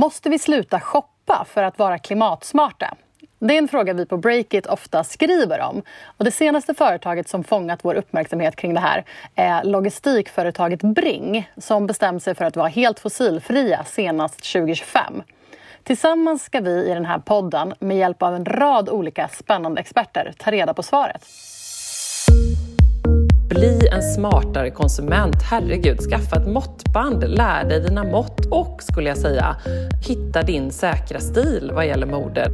Måste vi sluta shoppa för att vara klimatsmarta? Det är en fråga vi på Breakit ofta skriver om. Och det senaste företaget som fångat vår uppmärksamhet kring det här är logistikföretaget Bring som bestämt sig för att vara helt fossilfria senast 2025. Tillsammans ska vi i den här podden med hjälp av en rad olika spännande experter ta reda på svaret. Bli en smartare konsument. Herregud, skaffa ett måttband, lär dig dina mått och, skulle jag säga, hitta din säkra stil vad gäller mode.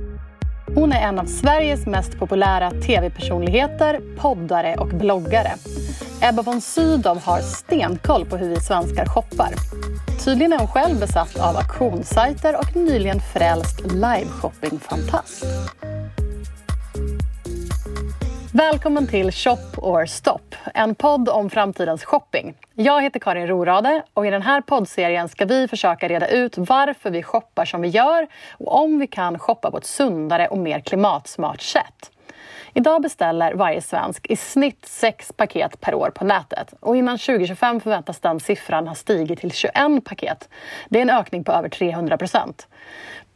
Hon är en av Sveriges mest populära tv-personligheter, poddare och bloggare. Ebba von Sydow har stenkoll på hur vi svenskar shoppar. Tydligen är hon själv besatt av auktionssajter och nyligen frälst liveshoppingfantast. Välkommen till Shop or Stop, en podd om framtidens shopping. Jag heter Karin Rorade och i den här poddserien ska vi försöka reda ut varför vi shoppar som vi gör och om vi kan shoppa på ett sundare och mer klimatsmart sätt. Idag beställer varje svensk i snitt sex paket per år på nätet och innan 2025 förväntas den siffran ha stigit till 21 paket. Det är en ökning på över 300 procent.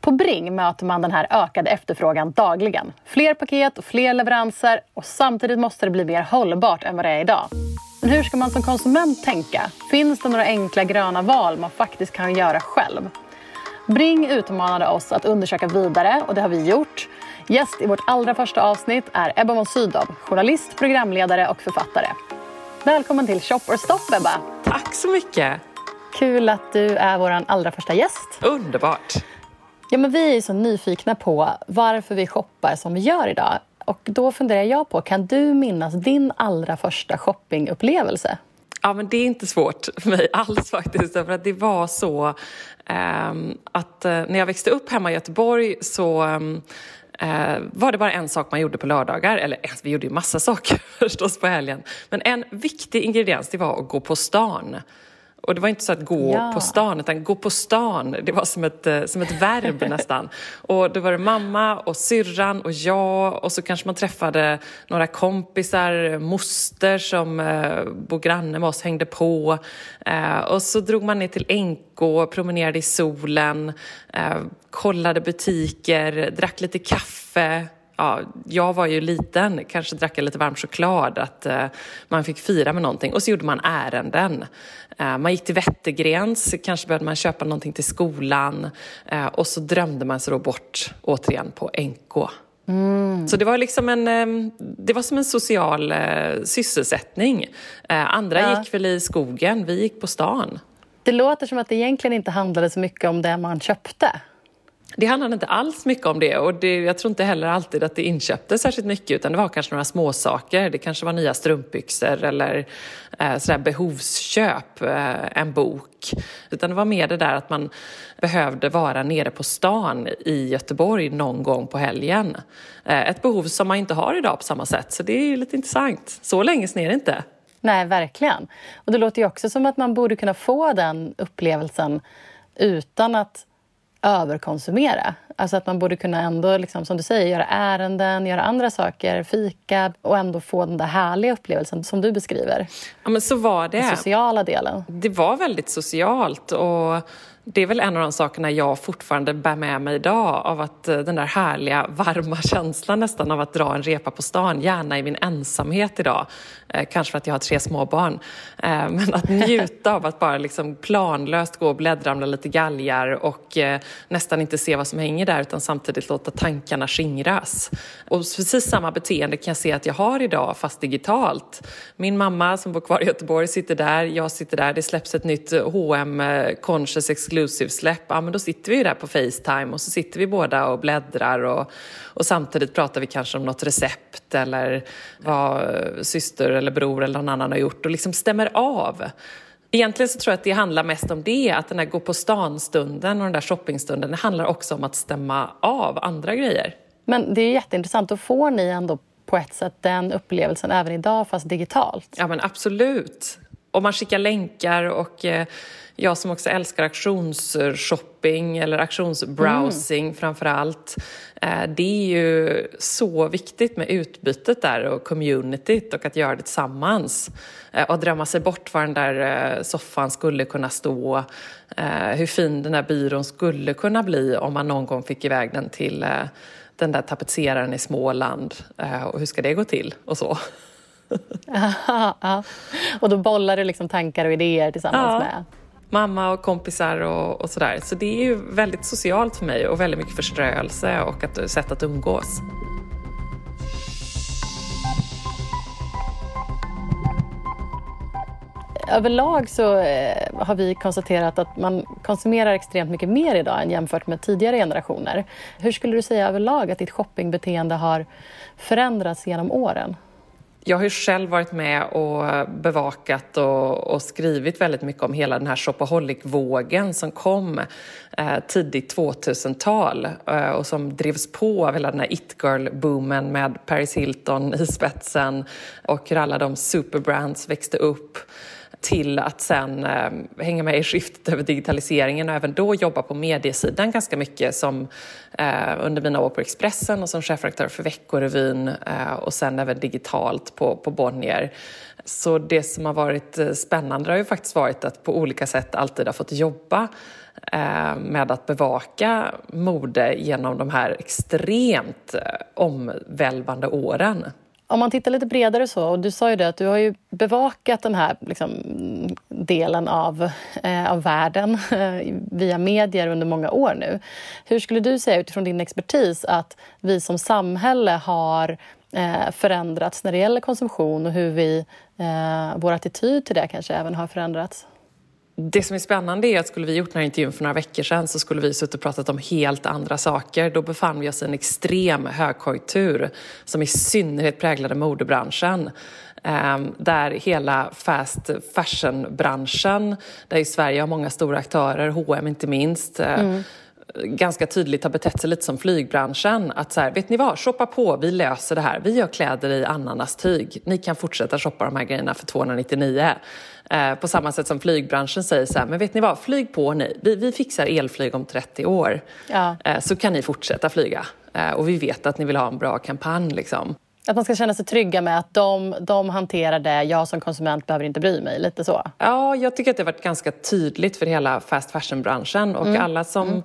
På Bring möter man den här ökade efterfrågan dagligen. Fler paket och fler leveranser och samtidigt måste det bli mer hållbart än vad det är idag. Men hur ska man som konsument tänka? Finns det några enkla gröna val man faktiskt kan göra själv? Bring utmanade oss att undersöka vidare och det har vi gjort. Gäst i vårt allra första avsnitt är Ebba von Sydow, journalist, programledare och författare. Välkommen till Shop or Stop, Ebba. Tack så mycket. Kul att du är vår allra första gäst. Underbart. Ja, men vi är så nyfikna på varför vi shoppar som vi gör idag. Och då funderar jag på, kan du minnas din allra första shoppingupplevelse? Ja, men det är inte svårt för mig alls faktiskt. För att det var så ehm, eh, att när jag växte upp hemma i Göteborg så ehm, eh, var det bara en sak man gjorde på lördagar. Eller vi gjorde ju massa saker förstås på helgen. Men en viktig ingrediens det var att gå på stan. Och det var inte så att gå ja. på stan, utan gå på stan. Det var som ett, eh, som ett verb nästan. Och då var det mamma och syrran och jag och så kanske man träffade några kompisar, moster som eh, bor granne med oss, hängde på. Eh, och så drog man ner till NK, promenerade i solen, eh, kollade butiker, drack lite kaffe ja, jag var ju liten, kanske drack jag lite varm choklad, att eh, man fick fira med någonting. Och så gjorde man ärenden. Eh, man gick till Wettergrens, kanske behövde man köpa någonting till skolan. Eh, och så drömde man sig då bort, återigen, på NK. Mm. Så det var liksom en, eh, det var som en social eh, sysselsättning. Eh, andra ja. gick väl i skogen, vi gick på stan. Det låter som att det egentligen inte handlade så mycket om det man köpte. Det handlade inte alls mycket om det och det, jag tror inte heller alltid att det inköptes särskilt mycket utan det var kanske några småsaker. Det kanske var nya strumpbyxor eller eh, sådär behovsköp, eh, en bok. Utan det var mer det där att man behövde vara nere på stan i Göteborg någon gång på helgen. Eh, ett behov som man inte har idag på samma sätt så det är lite intressant. Så länge sen är det inte. Nej, verkligen. Och det låter ju också som att man borde kunna få den upplevelsen utan att överkonsumera. Alltså att man borde kunna ändå, liksom, som du säger, göra ärenden, göra andra saker, fika och ändå få den där härliga upplevelsen som du beskriver. Ja, men så var det. Den sociala delen. Det var väldigt socialt och det är väl en av de sakerna jag fortfarande bär med mig idag av att eh, den där härliga varma känslan nästan av att dra en repa på stan, gärna i min ensamhet idag. Eh, kanske för att jag har tre småbarn. Eh, men att njuta av att bara liksom planlöst gå och bläddra lite galgar och eh, nästan inte se vad som hänger där utan samtidigt låta tankarna skingras. Och precis samma beteende kan jag se att jag har idag fast digitalt. Min mamma som bor kvar i Göteborg sitter där, jag sitter där, det släpps ett nytt H&M Conscious Exclusive, exclusive-släpp, ja men då sitter vi där på Facetime och så sitter vi båda och bläddrar och, och samtidigt pratar vi kanske om något recept eller vad syster eller bror eller någon annan har gjort och liksom stämmer av. Egentligen så tror jag att det handlar mest om det, att den där gå på stan-stunden och den där shoppingstunden, det handlar också om att stämma av andra grejer. Men det är jätteintressant, då får ni ändå på ett sätt den upplevelsen även idag fast digitalt. Ja men absolut. Och man skickar länkar och eh, jag som också älskar auktionsshopping eller auktionsbrowsing mm. framför allt. Eh, det är ju så viktigt med utbytet där och communityt och att göra det tillsammans. Eh, och drömma sig bort var den där soffan skulle kunna stå. Hur fin den där byrån skulle kunna bli om man någon gång fick iväg den till den där tapetseraren i Småland. Och hur ska det gå till och så. Och då bollar du liksom tankar och idéer tillsammans ja. med mamma och kompisar och, och sådär. Så det är ju väldigt socialt för mig och väldigt mycket förströelse och ett sätt att umgås. Överlag så eh, har vi konstaterat att man konsumerar extremt mycket mer idag än jämfört med tidigare generationer. Hur skulle du säga överlag att ditt shoppingbeteende har förändrats genom åren? Jag har ju själv varit med och bevakat och, och skrivit väldigt mycket om hela den här shopaholic-vågen som kom eh, tidigt 2000-tal eh, och som drevs på av hela den här it-girl-boomen med Paris Hilton i spetsen och hur alla de superbrands växte upp till att sen eh, hänga med i skiftet över digitaliseringen och även då jobba på mediesidan ganska mycket som eh, under mina år på Expressen och som chefredaktör för Veckorevyn eh, och sen även digitalt på, på Bonnier. Så det som har varit eh, spännande har ju faktiskt varit att på olika sätt alltid ha fått jobba eh, med att bevaka mode genom de här extremt eh, omvälvande åren. Om man tittar lite bredare så, och du sa ju det att du har ju bevakat den här liksom, delen av, eh, av världen eh, via medier under många år nu. Hur skulle du säga utifrån din expertis att vi som samhälle har eh, förändrats när det gäller konsumtion och hur vi, eh, vår attityd till det kanske även har förändrats? Det som är spännande är att skulle vi gjort den här intervjun för några veckor sedan så skulle vi suttit och pratat om helt andra saker. Då befann vi oss i en extrem högkonjunktur som i synnerhet präglade modebranschen. Ehm, där hela fast fashion-branschen, där i Sverige har många stora aktörer, H&M inte minst, eh, mm ganska tydligt har betett sig lite som flygbranschen. Att så här, vet ni vad, shoppa på, vi löser det här. Vi gör kläder i ananastyg. Ni kan fortsätta shoppa de här grejerna för 299. Eh, på samma sätt som flygbranschen säger så här, men vet ni vad, flyg på ni. Vi, vi fixar elflyg om 30 år. Ja. Eh, så kan ni fortsätta flyga. Eh, och vi vet att ni vill ha en bra kampanj liksom. Att man ska känna sig trygga med att de, de hanterar det, jag som konsument behöver inte bry mig. Lite så. Ja, jag tycker att det har varit ganska tydligt för hela fast fashion-branschen och mm. alla som mm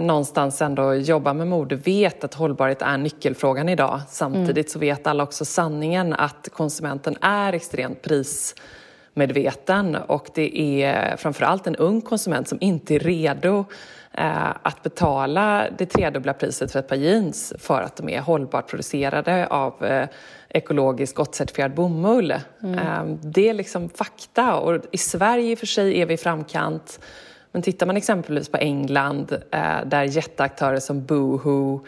någonstans ändå jobbar med mode vet att hållbarhet är nyckelfrågan idag. Samtidigt mm. så vet alla också sanningen att konsumenten är extremt prismedveten och det är framförallt en ung konsument som inte är redo eh, att betala det tredubbla priset för ett par jeans för att de är hållbart producerade av eh, ekologiskt gott certifierad bomull. Mm. Eh, det är liksom fakta och i Sverige i och för sig är vi i framkant men tittar man exempelvis på England eh, där jätteaktörer som Boohoo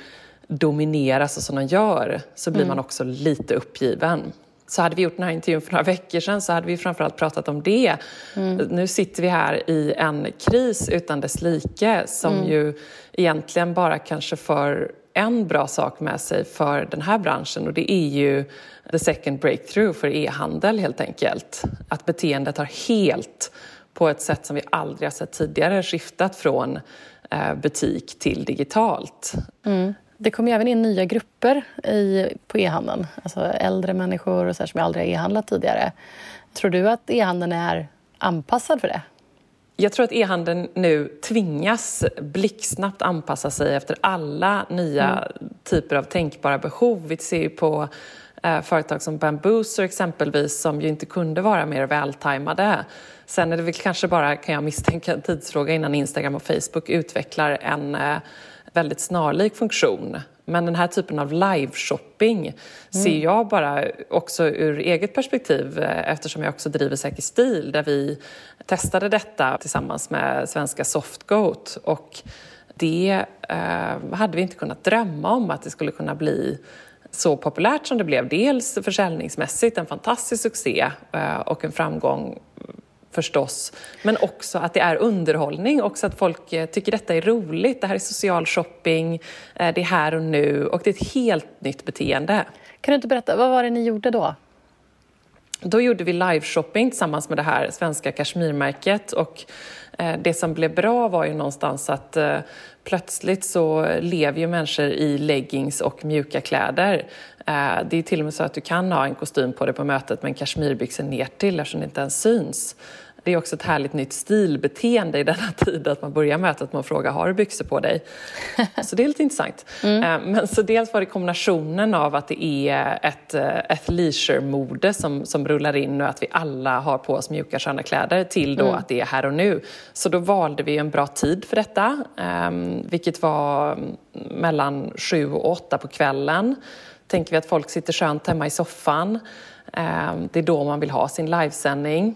dominerar så som de gör så blir mm. man också lite uppgiven. Så hade vi gjort den här intervjun för några veckor sedan så hade vi framförallt pratat om det. Mm. Nu sitter vi här i en kris utan dess like som mm. ju egentligen bara kanske för en bra sak med sig för den här branschen och det är ju the second breakthrough för e-handel helt enkelt. Att beteendet har helt på ett sätt som vi aldrig har sett tidigare skiftat från eh, butik till digitalt. Mm. Det kommer även in nya grupper i, på e-handeln, alltså äldre människor och så som aldrig har e-handlat tidigare. Tror du att e-handeln är anpassad för det? Jag tror att e-handeln nu tvingas blixtsnabbt anpassa sig efter alla nya mm. typer av tänkbara behov. Vi ser ju på eh, företag som Bambooser exempelvis som ju inte kunde vara mer vältajmade Sen är det väl kanske bara, kan jag misstänka, en tidsfråga innan Instagram och Facebook utvecklar en eh, väldigt snarlik funktion. Men den här typen av live-shopping mm. ser jag bara också ur eget perspektiv eh, eftersom jag också driver Säker stil där vi testade detta tillsammans med svenska Softgoat och det eh, hade vi inte kunnat drömma om att det skulle kunna bli så populärt som det blev. Dels försäljningsmässigt en fantastisk succé eh, och en framgång förstås. Men också att det är underhållning, också att folk eh, tycker detta är roligt. Det här är social shopping, eh, det är här och nu och det är ett helt nytt beteende. Kan du inte berätta, vad var det ni gjorde då? då gjorde vi liveshopping tillsammans med det här svenska kashmirmärket och eh, det som blev bra var ju någonstans att plötsligt så lever ju människor i leggings och mjuka kläder. Eh, det är till och med så att du kan ha en kostym på dig på mötet men kashmirbyxor ner till eftersom det inte ens syns. Det är också ett härligt nytt stilbeteende i denna tid att man börjar mötet med att fråga har du byxor på dig? Så det är lite intressant. Mm. Eh, men så dels var det kombinationen av att det är ett, eh, ett leisure-mode som, som rullar in och att vi alla har på oss mjuka sköna kläder till då mm. att det är här och nu. Så då valde vi en bra tid för detta, ehm, vilket var mellan sju och åtta på kvällen. Tänker vi att folk sitter skönt hemma i soffan. Ehm, det är då man vill ha sin livesändning.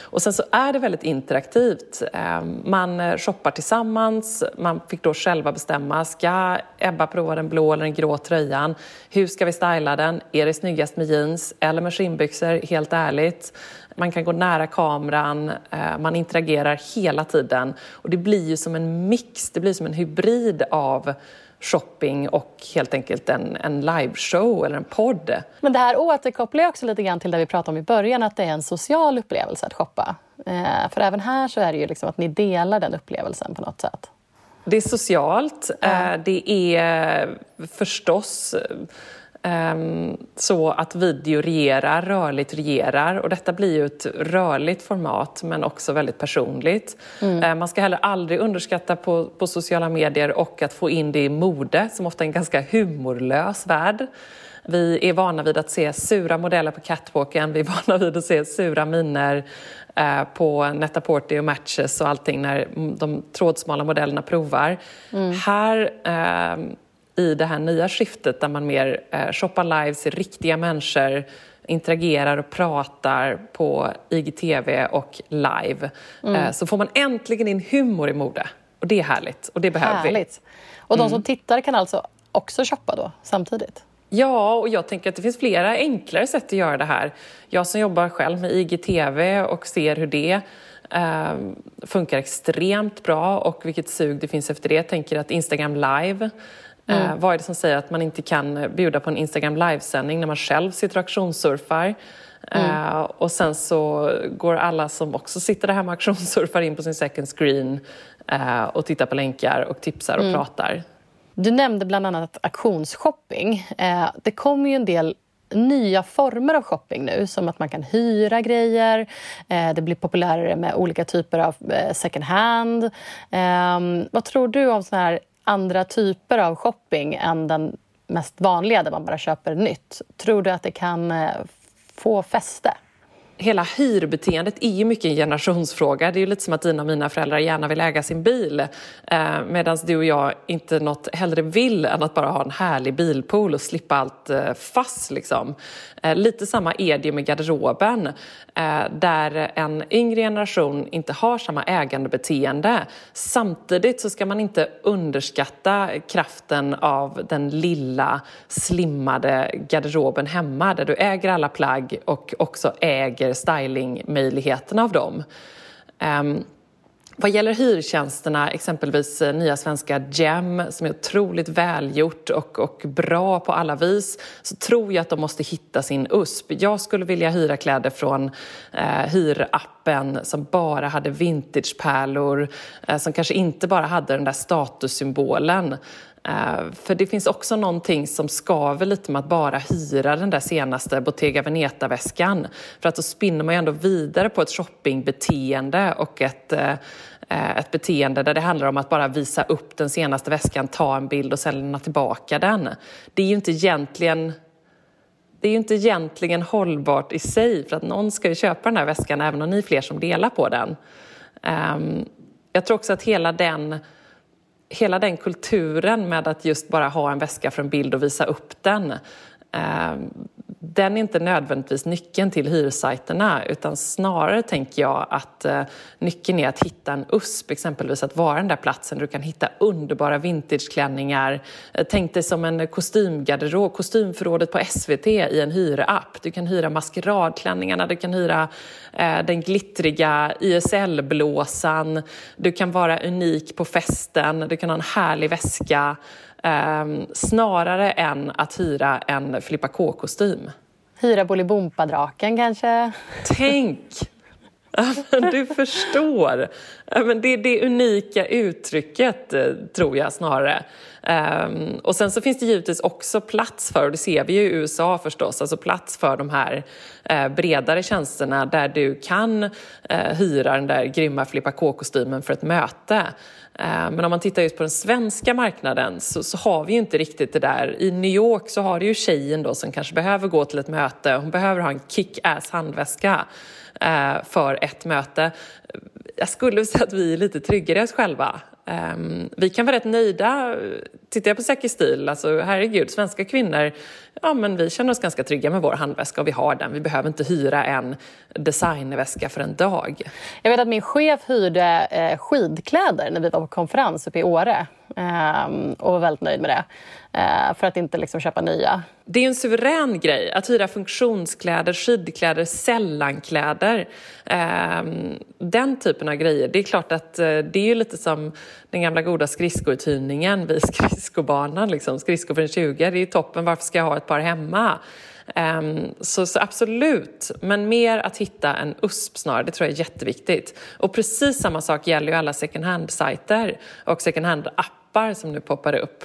Och sen så är det väldigt interaktivt. Ehm, man eh, shoppar tillsammans, man fick då själva bestämma. Ska Ebba prova den blå eller den grå tröjan? Hur ska vi styla den? Är det snyggast med jeans eller med skinnbyxor? Helt ärligt. Man kan gå nära kameran, ehm, man interagerar hela tiden. Och det blir ju som en mix, det blir som en hybrid av shopping och helt enkelt en, en liveshow eller en podd. Men det här återkopplar jag också lite grann till det vi pratade om i början, att det är en social upplevelse att shoppa. Eh, för även här så är det ju liksom att ni delar den upplevelsen på något sätt. Det är socialt. Mm. Eh, det är förstås Ehm, så att video regerar, rörligt regerar. Och detta blir ju ett rörligt format men också väldigt personligt. Mm. Ehm, man ska heller aldrig underskatta på, på sociala medier och att få in det i mode som ofta är en ganska humorlös värld. Vi är vana vid att se sura modeller på catwalken, vi är vana vid att se sura miner eh, på Net-a-Porter och Matches och allting när de trådsmala modellerna provar. Mm. Här eh, i det här nya skiftet där man mer eh, shoppar live, ser riktiga människor, interagerar och pratar på IGTV och live. Mm. Eh, så får man äntligen in humor i mode. Och det är härligt och det behöver härligt. vi. Och de mm. som tittar kan alltså också shoppa då samtidigt? Ja, och jag tänker att det finns flera enklare sätt att göra det här. Jag som jobbar själv med IGTV och ser hur det eh, funkar extremt bra och vilket sug det finns efter det. Tänker att Instagram live Mm. Eh, vad är det som säger att man inte kan bjuda på en Instagram livesändning när man själv sitter och auktionssurfar? Mm. Uh, och sen så går alla som också sitter där hemma och auktionssurfar in på sin second screen uh, och tittar på länkar och tipsar och mm. pratar. Du nämnde bland annat auktionsshopping. Det kommer ju en del nya former av shopping nu, som att man kan hyra grejer. det blir populärare med olika typer av second hand. vad tror du om såna här andra typer av shopping än den mest vanliga där man bara köper nytt. Tror du att det kan eh, få fäste? Hela hyrbeteendet är ju mycket en generationsfråga. Det är ju lite som att dina och mina föräldrar gärna vill äga sin bil eh, medan du och jag inte något hellre vill än att bara ha en härlig bilpool och slippa allt eh, fass. Liksom. Eh, lite samma är det med garderoben eh, där en yngre generation inte har samma ägandebeteende. Samtidigt så ska man inte underskatta kraften av den lilla slimmade garderoben hemma där du äger alla plagg och också äger ökar stylingmöjligheterna av dem. Um, vad gäller hyrtjänsterna, exempelvis eh, nya svenska Gem som är otroligt välgjort och, och bra på alla vis, så tror jag att de måste hitta sin USP. Jag skulle vilja hyra kläder från eh, hyrappen som bara hade vintagepärlor, eh, som kanske inte bara hade den där statussymbolen Eh, för det finns också någonting som skaver lite med att bara hyra den där senaste Bottega Veneta-väskan. För att då spinner man ju ändå vidare på ett shoppingbeteende och ett, eh, ett beteende där det handlar om att bara visa upp den senaste väskan, ta en bild och sen lämna tillbaka den. Det är ju inte egentligen det är ju inte egentligen hållbart i sig för att någon ska ju köpa den här väskan även om ni är fler som delar på den. Ehm, jag tror också att hela den hela den kulturen med att just bara ha en väska för en bild och visa upp den eh, den är inte nödvändigtvis nyckeln till hyrsajterna utan snarare tänker jag att eh, nyckeln är att hitta en USP, exempelvis att vara den där platsen där du kan hitta underbara vintageklänningar. Eh, tänk dig som en kostymgarderob, kostymförrådet på SVT i en hyrapp. Du kan hyra maskeradklänningarna, du kan hyra eh, den glittriga ISL-blåsan, du kan vara unik på festen, du kan ha en härlig väska. Um, snarare än att hyra en Filippa K-kostym. Hyra Bolibompa-draken kanske? Tänk! du förstår. det är det unika uttrycket, eh, tror jag snarare. Um, och sen så finns det givetvis också plats för, och det ser vi ju i USA förstås, alltså plats för de här uh, bredare tjänsterna där du kan uh, hyra den där grymma flippa K-kostymen för ett möte. Eh, men om man tittar just på den svenska marknaden så, så, har vi ju inte riktigt det där. I New York så har du ju tjejen då som kanske behöver gå till ett möte, hon behöver ha en kick-ass handväska eh, för ett möte. Jag skulle säga att vi är lite tryggare i oss själva. Um, vi kan vara rätt nöjda. Tittar jag på Säker stil, alltså herregud, svenska kvinnor, ja men vi känner oss ganska trygga med vår handväska och vi har den. Vi behöver inte hyra en designväska för en dag. Jag vet att min chef hyrde eh, skidkläder när vi var på konferens uppe i Åre um, och var väldigt nöjd med det. Uh, för att inte liksom köpa nya. Det är en suverän grej att hyra funktionskläder, skidkläder, sällankläder. Um, ehm, den typen av grejer. Det är klart att uh, det är lite som den gamla goda skridskouthyrningen vid skridskobanan. Liksom. Skridskor för en 20, det är toppen. Varför ska jag ha ett par hemma? Um, så, så, absolut, men mer att hitta en USP snarare, det tror jag är jätteviktigt. Och precis samma sak gäller ju alla second hand-sajter och second hand-appar som nu poppar upp.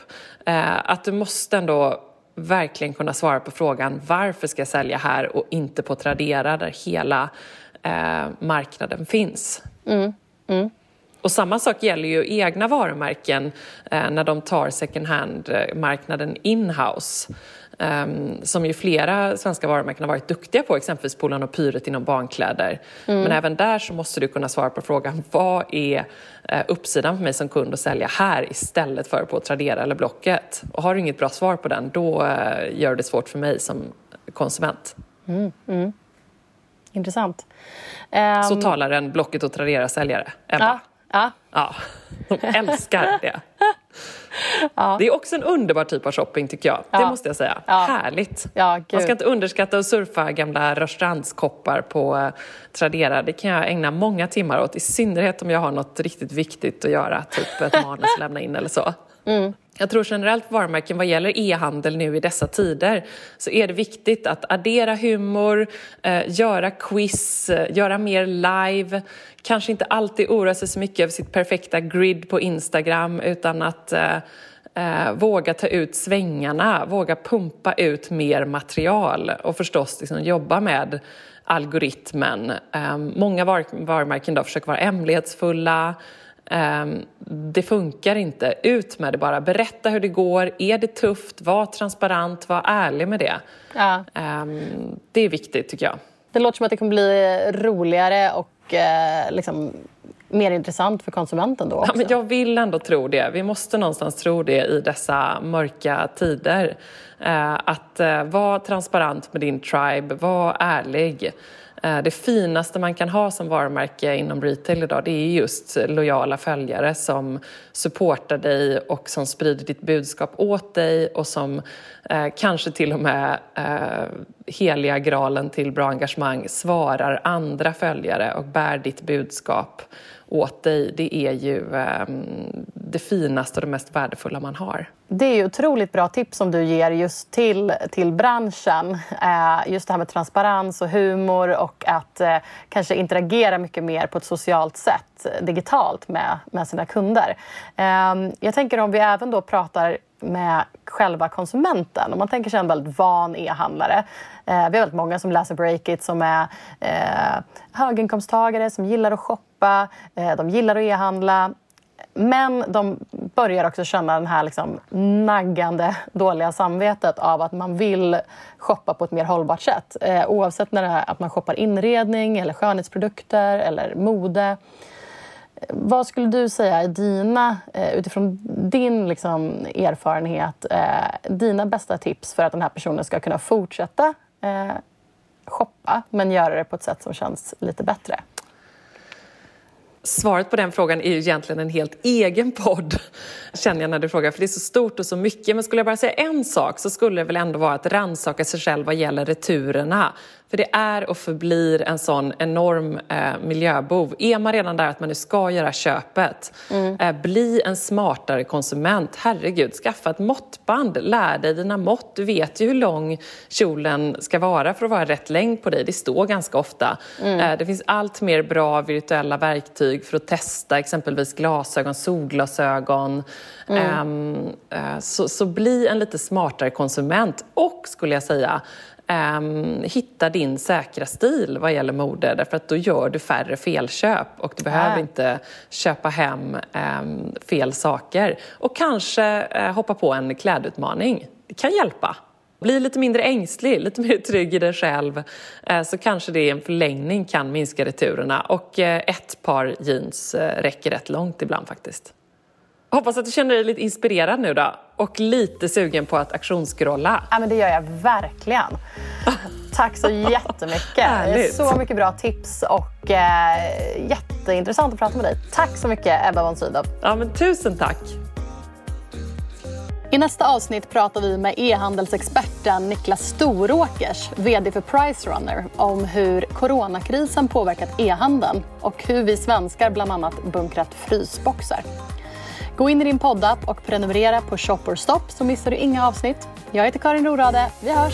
Uh, att du måste ändå verkligen kunna svara på frågan varför ska jag sälja här och inte på Tradera där hela uh, marknaden finns. Mm. Mm. Och samma sak gäller ju egna varumärken eh, när de tar second hand-marknaden in-house. Um, som ju flera svenska varumärken har varit duktiga på, exempelvis Polarn och Pyret inom barnkläder. Mm. Men även där så måste du kunna svara på frågan vad är uh, uppsidan för mig som kund att sälja här istället för på Tradera eller Blocket? Och har du inget bra svar på den, då uh, gör det svårt för mig som konsument. Mm. Mm. Intressant. Så talar en Blocket och Tradera-säljare, Ebba. Ja. Ja. ja. De älskar det. Ja. Det är också en underbar typ av shopping tycker jag. Ja. Det måste jag säga. Ja. Härligt. Man ska inte underskatta att surfa gamla rörsandskoppar på uh, Tradera. Det kan jag ägna många timmar åt. I synnerhet om jag har något riktigt viktigt att göra. Typ ett manus lämna in eller så. Mm. Jag tror generellt på varumärken vad gäller e-handel nu i dessa tider så är det viktigt att addera humor, eh, göra quiz, eh, göra mer live. Kanske inte alltid oroa sig så mycket över sitt perfekta grid på Instagram utan att eh, eh, våga ta ut svängarna, våga pumpa ut mer material och förstås liksom jobba med algoritmen. Eh, många var varumärken då försöker vara hemlighetsfulla, det funkar inte. Ut med det bara. Berätta hur det går. Är det tufft? Var transparent. Var ärlig med det. Ja. Um, det är viktigt, tycker jag. Det låter som att det kommer bli roligare och eh, liksom, mer intressant för konsumenten då också. Ja, men jag vill ändå tro det. Vi måste någonstans tro det i dessa mörka tider. Eh, att eh, vara transparent med din tribe, var ärlig. Eh, det finaste man kan ha som varumärke inom retail idag det är just lojala följare som supportar dig och som sprider ditt budskap åt dig och som eh, kanske till och med eh, heliga graalen till bra engagemang svarar andra följare och bär ditt budskap åt dig, det är ju eh, det finaste och det mest värdefulla man har. Det är ju otroligt bra tips som du ger just till, till branschen. Eh, just det här med transparens och humor och att eh, kanske interagera mycket mer på ett socialt sätt digitalt med, med sina kunder. Ehm, jag tänker om vi även då pratar med själva konsumenten. Om man tänker sig en väldigt van e-handlare. Eh, vi har väldigt många som läser Breakit som är höginkomsttagare som gillar att shoppa, de gillar att e-handla. Men de börjar också känna den här liksom naggande dåliga samvetet av att man vill shoppa på ett mer hållbart sätt. Eh, oavsett när det är att man shoppar inredning eller skönhetsprodukter eller mode. Eh, vad skulle du säga är dina, eh, utifrån din liksom, erfarenhet, eh, dina bästa tips för att den här personen ska kunna fortsätta eh, shoppa men göra det på ett sätt som känns lite bättre? Svaret på den frågan är ju egentligen en helt egen podd, känner jag när du frågar, för det är så stort och så mycket. Men skulle jag bara säga en sak så skulle det väl ändå vara att rannsaka sig själv vad gäller returerna. För det är och förblir en sån enorm eh, miljöbov. Är man redan där att man nu ska göra köpet, mm. eh, bli en smartare konsument. Herregud, skaffa ett måttband, lär dig dina mått. Du vet ju hur lång kjolen ska vara för att vara rätt längd på dig. Det står ganska ofta. Mm. Eh, det finns allt mer bra virtuella verktyg för att testa exempelvis glasögon, solglasögon. Mm. Ehm, eh, så, så bli en lite smartare konsument och, skulle jag säga, Um, hitta din säkra stil vad gäller mode därför att då gör du färre felköp och du behöver äh. inte köpa hem um, fel saker. Och kanske uh, hoppa på en klädutmaning. Det kan hjälpa. Bli lite mindre ängslig, lite mer trygg i dig själv uh, så kanske det i en förlängning kan minska returerna och uh, ett par jeans räcker rätt långt ibland faktiskt. Hoppas att du känner dig lite inspirerad nu då och lite sugen på att aktionsskrolla. Ja, men det gör jag verkligen. Tack så jättemycket. så mycket bra tips och eh, jätteintressant att prata med dig. Tack så mycket Ebba von Sydow. Ja, men tusen tack. I nästa avsnitt pratar vi med e-handelsexperten Niklas Storåkers, VD för Pricerunner, om hur coronakrisen påverkat e-handeln och hur vi svenskar bland annat bunkrat frysboxar. Gå in i din poddapp och prenumerera på Shop or Stop så missar du inga avsnitt. Jag heter Karin Rorade. Vi hörs!